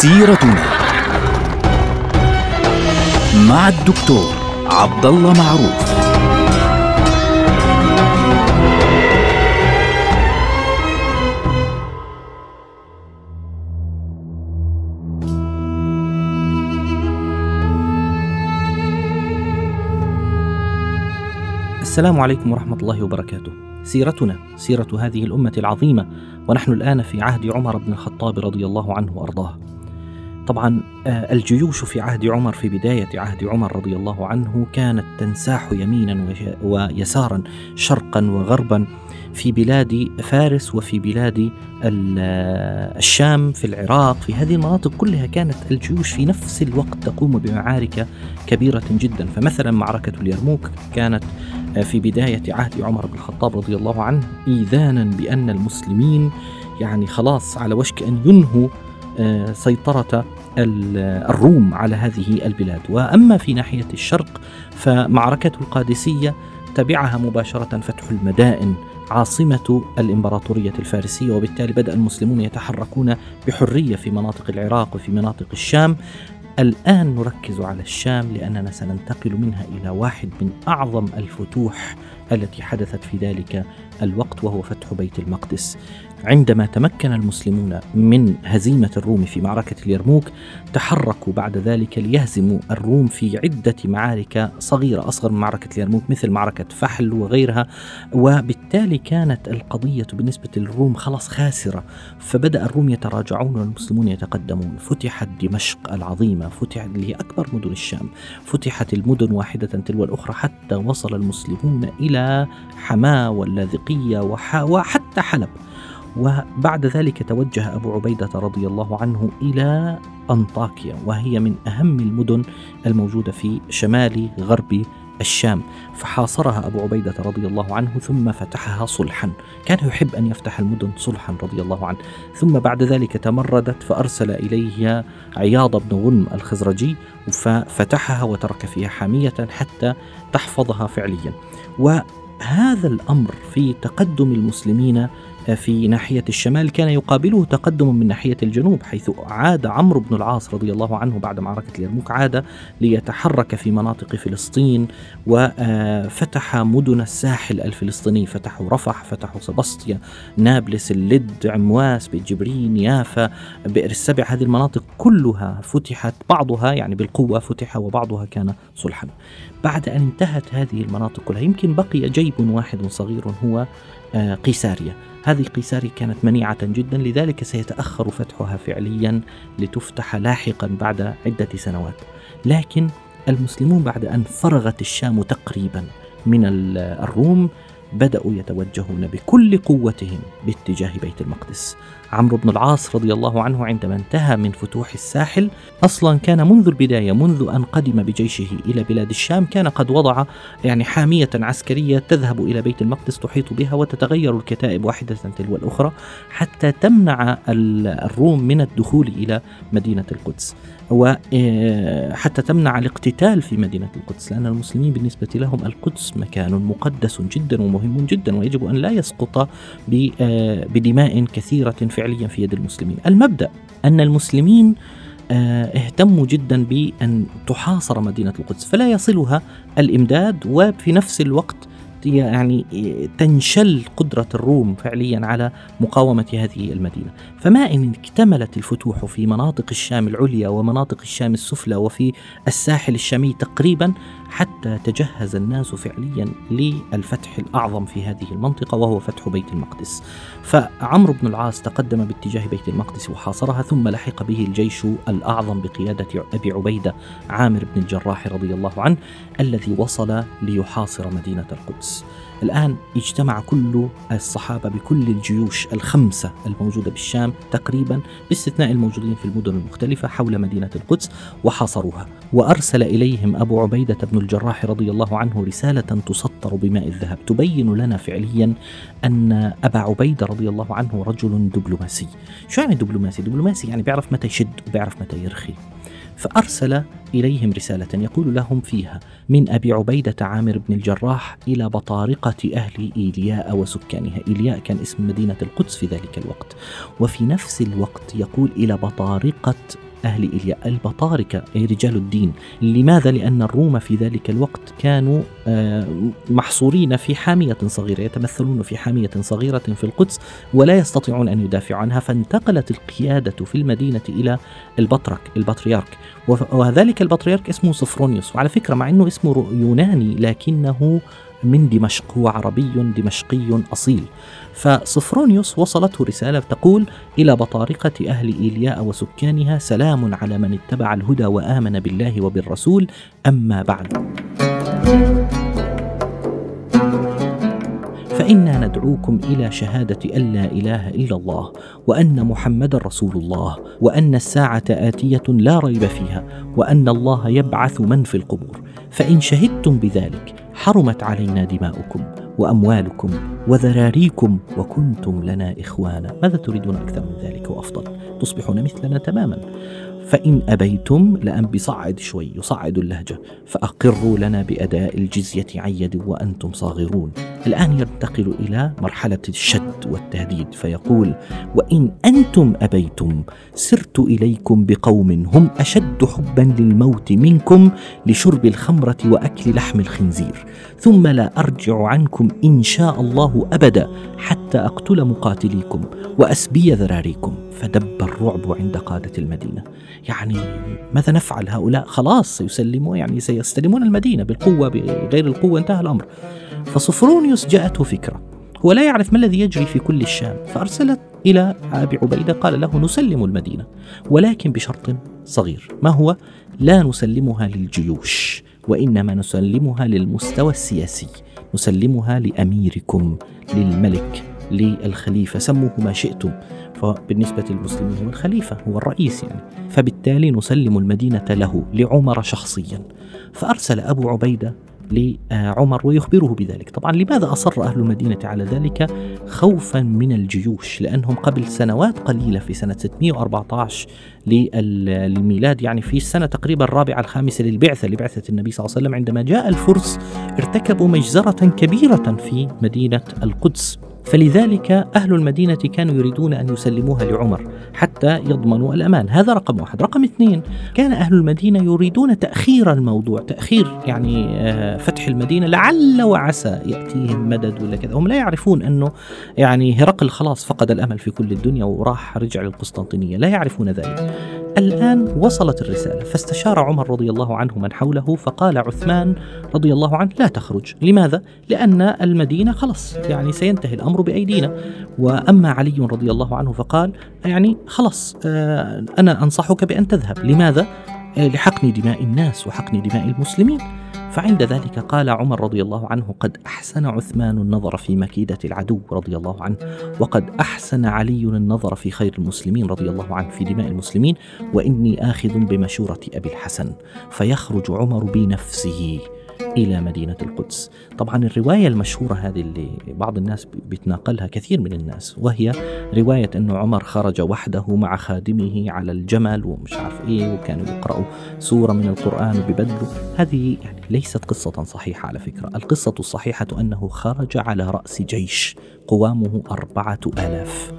سيرتنا مع الدكتور عبد الله معروف السلام عليكم ورحمة الله وبركاته. سيرتنا سيرة هذه الأمة العظيمة ونحن الآن في عهد عمر بن الخطاب رضي الله عنه وأرضاه. طبعا آه، الجيوش في عهد عمر في بداية عهد عمر رضي الله عنه كانت تنساح يمينا ويسارا شرقا وغربا في بلاد فارس وفي بلاد ال- آه، الشام في العراق في هذه المناطق كلها كانت الجيوش في نفس الوقت تقوم بمعارك كبيرة جدا. فمثلا معركة اليرموك كانت في بداية عهد عمر بن الخطاب رضي الله عنه إيذانا بأن المسلمين يعني خلاص على وشك أن ينهوا آه، سيطرة ال- الروم على هذه البلاد. وأما في ناحية الشرق فمعركة القادسية تبعها مباشرة فتح المدائن عاصمة الإمبراطورية الفارسية. وبالتالي بدأ المسلمون يتحركون بحرية في مناطق العراق وفي مناطق الشام. الآن نركز على الشام لأننا سننتقل منها إلى واحد من أعظم الفتوح التي حدثت في ذلك الوقت وهو فتح بيت المقدس. عندما تمكن المسلمون من هزيمة الروم في معركة اليرموك تحركوا بعد ذلك ليهزموا الروم في عدة معارك صغيرة أصغر من معركة اليرموك مثل معركة فحل وغيرها. وبالتالي كانت القضية بالنسبة للروم خلاص خاسرة. فبدأ الروم يتراجعون والمسلمون يتقدمون. فتحت دمشق العظيمة فتحت اللي هي أكبر مدن الشام فتحت المدن واحدة تلو الأخرى حتى وصل المسلمون إلى حماة واللاذقية وح- وحتى حلب. وبعد ذلك توجه أبو عبيدة رضي الله عنه إلى أنطاكيا وهي من أهم المدن الموجودة في شمال غرب الشام. فحاصرها أبو عبيدة رضي الله عنه ثم فتحها صلحا. كان يحب أن يفتح المدن صلحا رضي الله عنه. ثم بعد ذلك تمردت فأرسل إليه عياض بن غنم الخزرجي ففتحها وترك فيها حامية حتى تحفظها فعليا. وهذا الأمر في تقدم المسلمين في ناحية الشمال كان يقابله تقدم من ناحية الجنوب حيث عاد عمرو بن العاص رضي الله عنه بعد معركة اليرموك عاد ليتحرك في مناطق فلسطين وفتح مدن الساحل الفلسطيني فتحوا رفح فتحوا سبسطيا نابلس اللد عمواس بيت يافا بئر السبع هذه المناطق كلها فتحت بعضها يعني بالقوة فتح وبعضها كان صلحا. بعد أن انتهت هذه المناطق كلها يمكن بقي جيب واحد صغير هو آه، قيساريا. هذه قيساريا كانت منيعة جدا لذلك سيتأخر فتحها فعليا لتفتح لاحقا بعد عدة سنوات. لكن المسلمون بعد أن فرغت الشام تقريبا من ال- الروم بدأوا يتوجهون بكل قوتهم باتجاه بيت المقدس. عمرو بن العاص رضي الله عنه عندما انتهى من فتوح الساحل أصلا كان منذ البداية منذ أن قدم بجيشه إلى بلاد الشام كان قد وضع يعني حامية عسكرية تذهب إلى بيت المقدس تحيط بها وتتغير الكتائب واحدة تلو الأخرى حتى تمنع ال- الروم من الدخول إلى مدينة القدس. وحتى تمنع الاقتتال في مدينة القدس لأن المسلمين بالنسبة لهم القدس مكان مقدس جدا ومهم جدا ويجب أن لا يسقط آه، بدماء كثيرة فعليا في يد المسلمين. المبدأ أن المسلمين آه، اهتموا جدا بأن تحاصر مدينة القدس فلا يصلها الإمداد وفي نفس الوقت يعني تنشل قدرة الروم فعليا على مقاومة هذه المدينة. فما إن اكتملت الفتوح في مناطق الشام العليا ومناطق الشام السفلى وفي الساحل الشامي تقريبا حتى تجهز الناس فعليا للفتح الأعظم في هذه المنطقة وهو فتح بيت المقدس. فعمرو بن العاص تقدم باتجاه بيت المقدس وحاصرها ثم لحق به الجيش الأعظم بقيادة أبي عبيدة عامر بن الجراح رضي الله عنه الذي وصل ليحاصر مدينة القدس. الآن اجتمع كل الصحابة بكل الجيوش الخمسة الموجودة بالشام تقريبا باستثناء الموجودين في المدن المختلفة حول مدينة القدس وحاصروها. وأرسل إليهم أبو عبيدة بن الجراح رضي الله عنه رسالة تسطر بماء الذهب تبين لنا فعليا أن أبا عبيدة رضي الله عنه رجل دبلوماسي. شو يعني دبلوماسي؟ دبلوماسي يعني بيعرف متى يشد وبيعرف متى يرخي. فأرسل إليهم رسالة يقول لهم فيها من أبي عبيدة عامر بن الجراح إلى بطارقة أهل إيلياء وسكانها. إيلياء كان اسم مدينة القدس في ذلك الوقت. وفي نفس الوقت يقول إلى بطارقة أهل إيلياء البطاركة أي رجال الدين. لماذا؟ لأن الروم في ذلك الوقت كانوا آه، محصورين في حامية صغيرة يتمثلون في حامية صغيرة في القدس ولا يستطيعون أن يدافعوا عنها. فانتقلت القيادة في المدينة إلى البطرك البطريرك. وذلك البطريرك اسمه صفرونيوس وعلى فكرة مع أنه اسمه يوناني لكنه من دمشق هو عربي دمشقي أصيل. فصفرونيوس وصلته رسالة تقول إلى بطارقة أهل إيلياء وسكانها سلام على من اتبع الهدى وآمن بالله وبالرسول أما بعد. فإنا ندعوكم إلى شهادة أن لا إله إلا الله وأن محمد رسول الله وأن الساعة آتية لا ريب فيها وأن الله يبعث من في القبور. فإن شهدتم بذلك حرمت علينا دماؤكم وأموالكم وذراريكم وكنتم لنا إخوانا. ماذا تريدون أكثر من ذلك وأفضل؟ تصبحون مثلنا تماما. فإن أبيتم لأن بصعد شوي يصعد اللهجة. فأقروا لنا بأداء الجزية عن يد وأنتم صاغرون. الآن ينتقل إلى مرحلة الشد والتهديد فيقول وإن أنتم أبيتم سرت إليكم بقوم هم أشد حبا للموت منكم لشرب الخمرة وأكل لحم الخنزير. ثم لا أرجع عنكم إن شاء الله أبدا حتى أقتل مقاتليكم وأسبي ذراريكم. فدب الرعب عند قادة المدينة. يعني ماذا نفعل هؤلاء؟ خلاص سيسلمون يعني سيستلمون المدينة بالقوة بغير القوة انتهى الأمر. فصفرونيوس جاءته فكرة هو لا يعرف ما الذي يجري في كل الشام فأرسلت إلى أبي عبيدة قال له نسلم المدينة ولكن بشرط صغير ما هو؟ لا نسلمها للجيوش وإنما نسلمها للمستوى السياسي نسلمها لأميركم للملك للخليفة سموه ما شئتم. فبالنسبة للمسلمين هو الخليفة هو الرئيس يعني. فبالتالي نسلم المدينة له لعمر شخصيا. فأرسل أبو عبيدة لعمر ويخبره بذلك. طبعا لماذا أصر أهل المدينة على ذلك؟ خوفا من الجيوش لأنهم قبل سنوات قليلة في سنة 614 للميلاد يعني في السنة تقريبا الرابعة الخامسة للبعثة لبعثة النبي صلى الله عليه وسلم عندما جاء الفرس ارتكبوا مجزرة كبيرة في مدينة القدس. فلذلك أهل المدينة كانوا يريدون أن يسلموها لعمر حتى يضمنوا الأمان. هذا رقم واحد. رقم اثنين كان أهل المدينة يريدون تأخير الموضوع. تأخير يعني آه، فتح المدينة لعل وعسى يأتيهم مدد ولا كذا. هم لا يعرفون أنه يعني هرقل خلاص فقد الأمل في كل الدنيا وراح رجع للقسطنطينية. لا يعرفون ذلك. الآن وصلت الرسالة. فاستشار عمر رضي الله عنه من حوله فقال عثمان رضي الله عنه لا تخرج. لماذا؟ لأن المدينة خلص يعني سينتهي الأمر بأيدينا. وأما علي رضي الله عنه فقال يعني خلص آه، أنا أنصحك بأن تذهب. لماذا؟ آه، لحقن دماء الناس وحقن دماء المسلمين. فعند ذلك قال عمر رضي الله عنه قد أحسن عثمان النظر في مكيدة العدو رضي الله عنه وقد أحسن علي النظر في خير المسلمين رضي الله عنه في دماء المسلمين وإني آخذ بمشورة أبي الحسن فيخرج عمر بنفسه. إلى مدينة القدس. طبعا الرواية المشهورة هذه اللي بعض الناس بيتناقلها كثير من الناس وهي رواية أنه عمر خرج وحده مع خادمه على الجمل ومش عارف إيه وكانوا يقرأوا سورة من القرآن وبيبدلوا هذه يعني ليست قصة صحيحة على فكرة. القصة الصحيحة أنه خرج على رأس جيش قوامه أربعة آلاف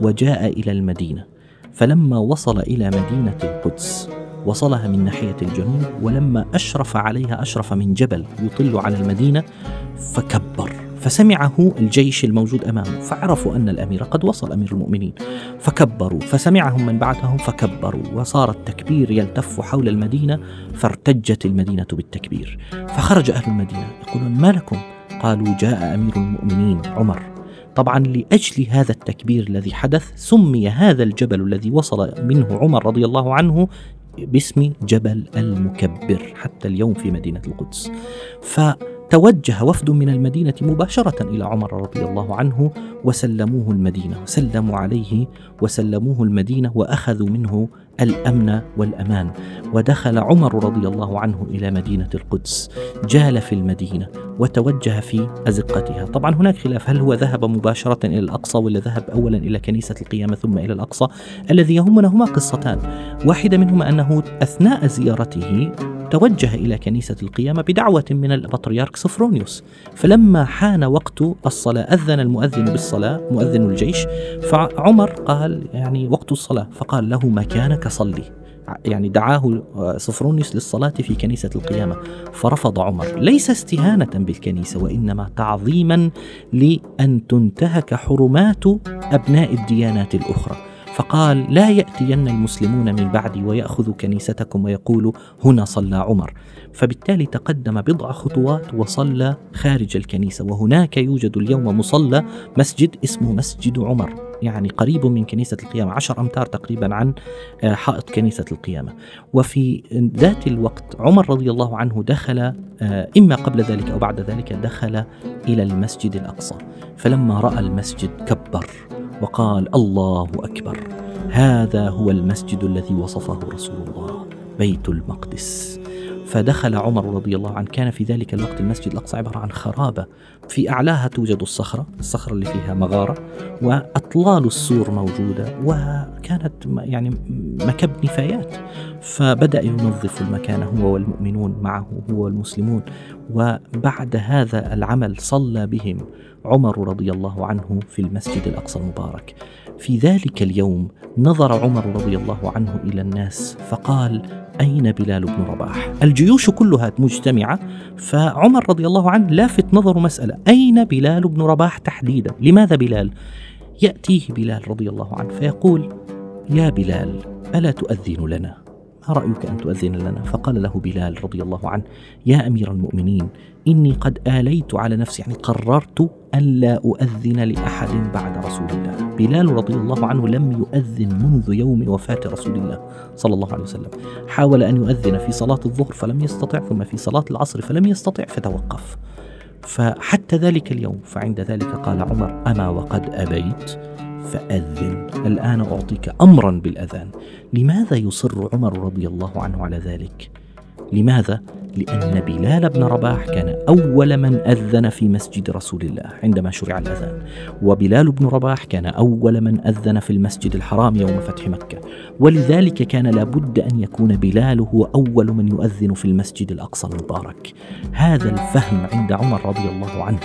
وجاء إلى المدينة. فلما وصل إلى مدينة القدس وصلها من ناحية الجنوب ولما أشرف عليها أشرف من جبل يطل على المدينة فكبر فسمعه الجيش الموجود أمامه فعرفوا أن الأمير قد وصل أمير المؤمنين فكبروا فسمعهم من بعدهم فكبروا وصار التكبير يلتف حول المدينة فارتجت المدينة بالتكبير فخرج أهل المدينة يقولون ما لكم؟ قالوا جاء أمير المؤمنين عمر. طبعا لأجل هذا التكبير الذي حدث سمي هذا الجبل الذي وصل منه عمر رضي الله عنه باسم جبل المكبر حتى اليوم في مدينة القدس. فتوجه وفد من المدينة مباشرة إلى عمر رضي الله عنه وسلموه المدينة سلموا عليه وسلموه المدينة وأخذوا منه الأمن والأمان. ودخل عمر رضي الله عنه إلى مدينة القدس. جال في المدينة وتوجه في أزقتها. طبعا هناك خلاف. هل هو ذهب مباشرة إلى الأقصى ولا ذهب اولا إلى كنيسة القيامة ثم إلى الأقصى؟ الذي يهمنا هما قصتان. واحدة منهما أنه أثناء زيارته توجه إلى كنيسة القيامة بدعوة من البطريرك صفرونيوس فلما حان وقت الصلاة أذن المؤذن بالصلاة مؤذن الجيش فعمر قال يعني وقت الصلاة فقال له مكانك صلي. يعني دعاه صفرونيوس للصلاة في كنيسة القيامة. فرفض عمر. ليس استهانة بالكنيسة وإنما تعظيما لأن تنتهك حرمات أبناء الديانات الأخرى. فقال لا يأتين المسلمون من بعدي ويأخذوا كنيستكم ويقولوا هنا صلى عمر. فبالتالي تقدم بضع خطوات وصلى خارج الكنيسة. وهناك يوجد اليوم مصلى مسجد اسمه مسجد عمر. يعني قريب من كنيسة القيامة عشر أمتار تقريبا عن آه، حائط كنيسة القيامة. وفي ذات الوقت عمر رضي الله عنه دخل آه، إما قبل ذلك أو بعد ذلك دخل إلى المسجد الأقصى. فلما رأى المسجد كبر وقال الله أكبر. هذا هو المسجد الذي وصفه رسول الله بيت المقدس. فدخل عمر رضي الله عنه. كان في ذلك الوقت المسجد الأقصى عبارة عن خرابة. في أعلاها توجد الصخرة الصخرة اللي فيها مغارة وأطلال السور موجودة وكانت يعني مكب نفايات. فبدأ ينظف المكان هو والمؤمنون معه هو والمسلمون. وبعد هذا العمل صلى بهم عمر رضي الله عنه في المسجد الأقصى المبارك. في ذلك اليوم نظر عمر رضي الله عنه إلى الناس فقال أين بلال بن رباح? الجيوش كلها مجتمعة فعمر رضي الله عنه لافت نظر مسألة أين بلال بن رباح تحديدا؟ لماذا بلال؟ يأتيه بلال رضي الله عنه فيقول يا بلال ألا تؤذن لنا؟ ما رأيك أن تؤذن لنا؟ فقال له بلال رضي الله عنه يا أمير المؤمنين إني قد آليت على نفسي يعني قررت ألا أؤذن لأحد بعد رسول الله. بلال رضي الله عنه لم يؤذن منذ يوم وفاة رسول الله صلى الله عليه وسلم. حاول أن يؤذن في صلاة الظهر فلم يستطع ثم في صلاة العصر فلم يستطع فتوقف. فحتى ذلك اليوم فعند ذلك قال عمر أما وقد أبيت؟ فأذن. الآن أعطيك أمرا بالأذان. لماذا يصر عمر رضي الله عنه على ذلك؟ لماذا؟ لأن بلال بن رباح كان أول من أذن في مسجد رسول الله عندما شرع الأذان. وبلال بن رباح كان أول من أذن في المسجد الحرام يوم فتح مكة. ولذلك كان لابد أن يكون بلال هو أول من يؤذن في المسجد الأقصى المبارك. هذا الفهم عند عمر رضي الله عنه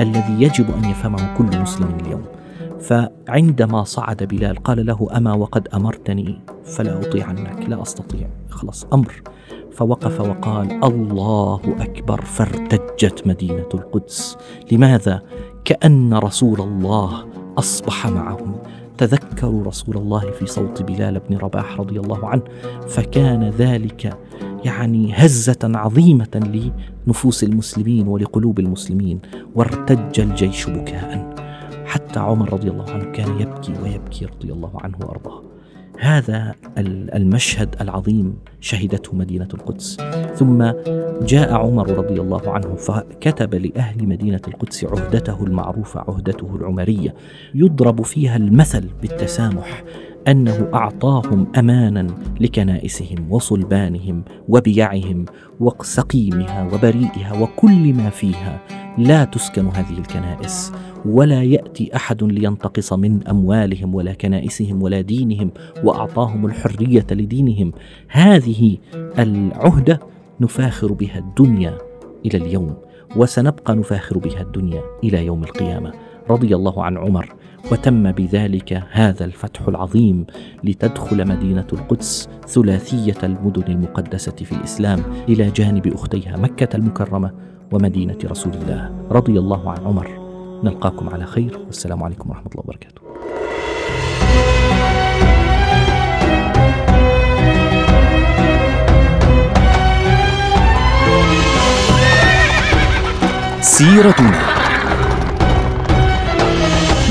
الذي يجب أن يفهمه كل مسلم اليوم. فعندما صعد بلال قال له أما وقد أمرتني فلا أطيعنك لا أستطيع. خلاص أمر. فوقف وقال الله أكبر فارتجت مدينة القدس. لماذا؟ كأن رسول الله أصبح معهم. تذكروا رسول الله في صوت بلال بن رباح رضي الله عنه فكان ذلك يعني هزة عظيمة لنفوس المسلمين ولقلوب المسلمين وارتج الجيش بكاء. حتى عمر رضي الله عنه كان يبكي ويبكي رضي الله عنه وأرضاه. هذا المشهد العظيم شهدته مدينة القدس. ثم جاء عمر رضي الله عنه فكتب لأهل مدينة القدس عهدته المعروفة عهدته العمرية. يضرب فيها المثل بالتسامح. أنه أعطاهم امانا لكنائسهم وصلبانهم وبيعهم وسقيمها وبريئها وكل ما فيها. لا تسكن هذه الكنائس ولا يأتي أحد لينتقص من أموالهم ولا كنائسهم ولا دينهم وأعطاهم الحرية لدينهم. هذه العهدة نفاخر بها الدنيا إلى اليوم وسنبقى نفاخر بها الدنيا إلى يوم القيامة. رضي الله عن عمر وتم بذلك هذا الفتح العظيم لتدخل مدينة القدس ثلاثية المدن المقدسة في الإسلام إلى جانب أختيها مكة المكرمة ومدينة رسول الله رضي الله عن عمر. نلقاكم على خير. والسلام عليكم ورحمة الله وبركاته. سيرتنا.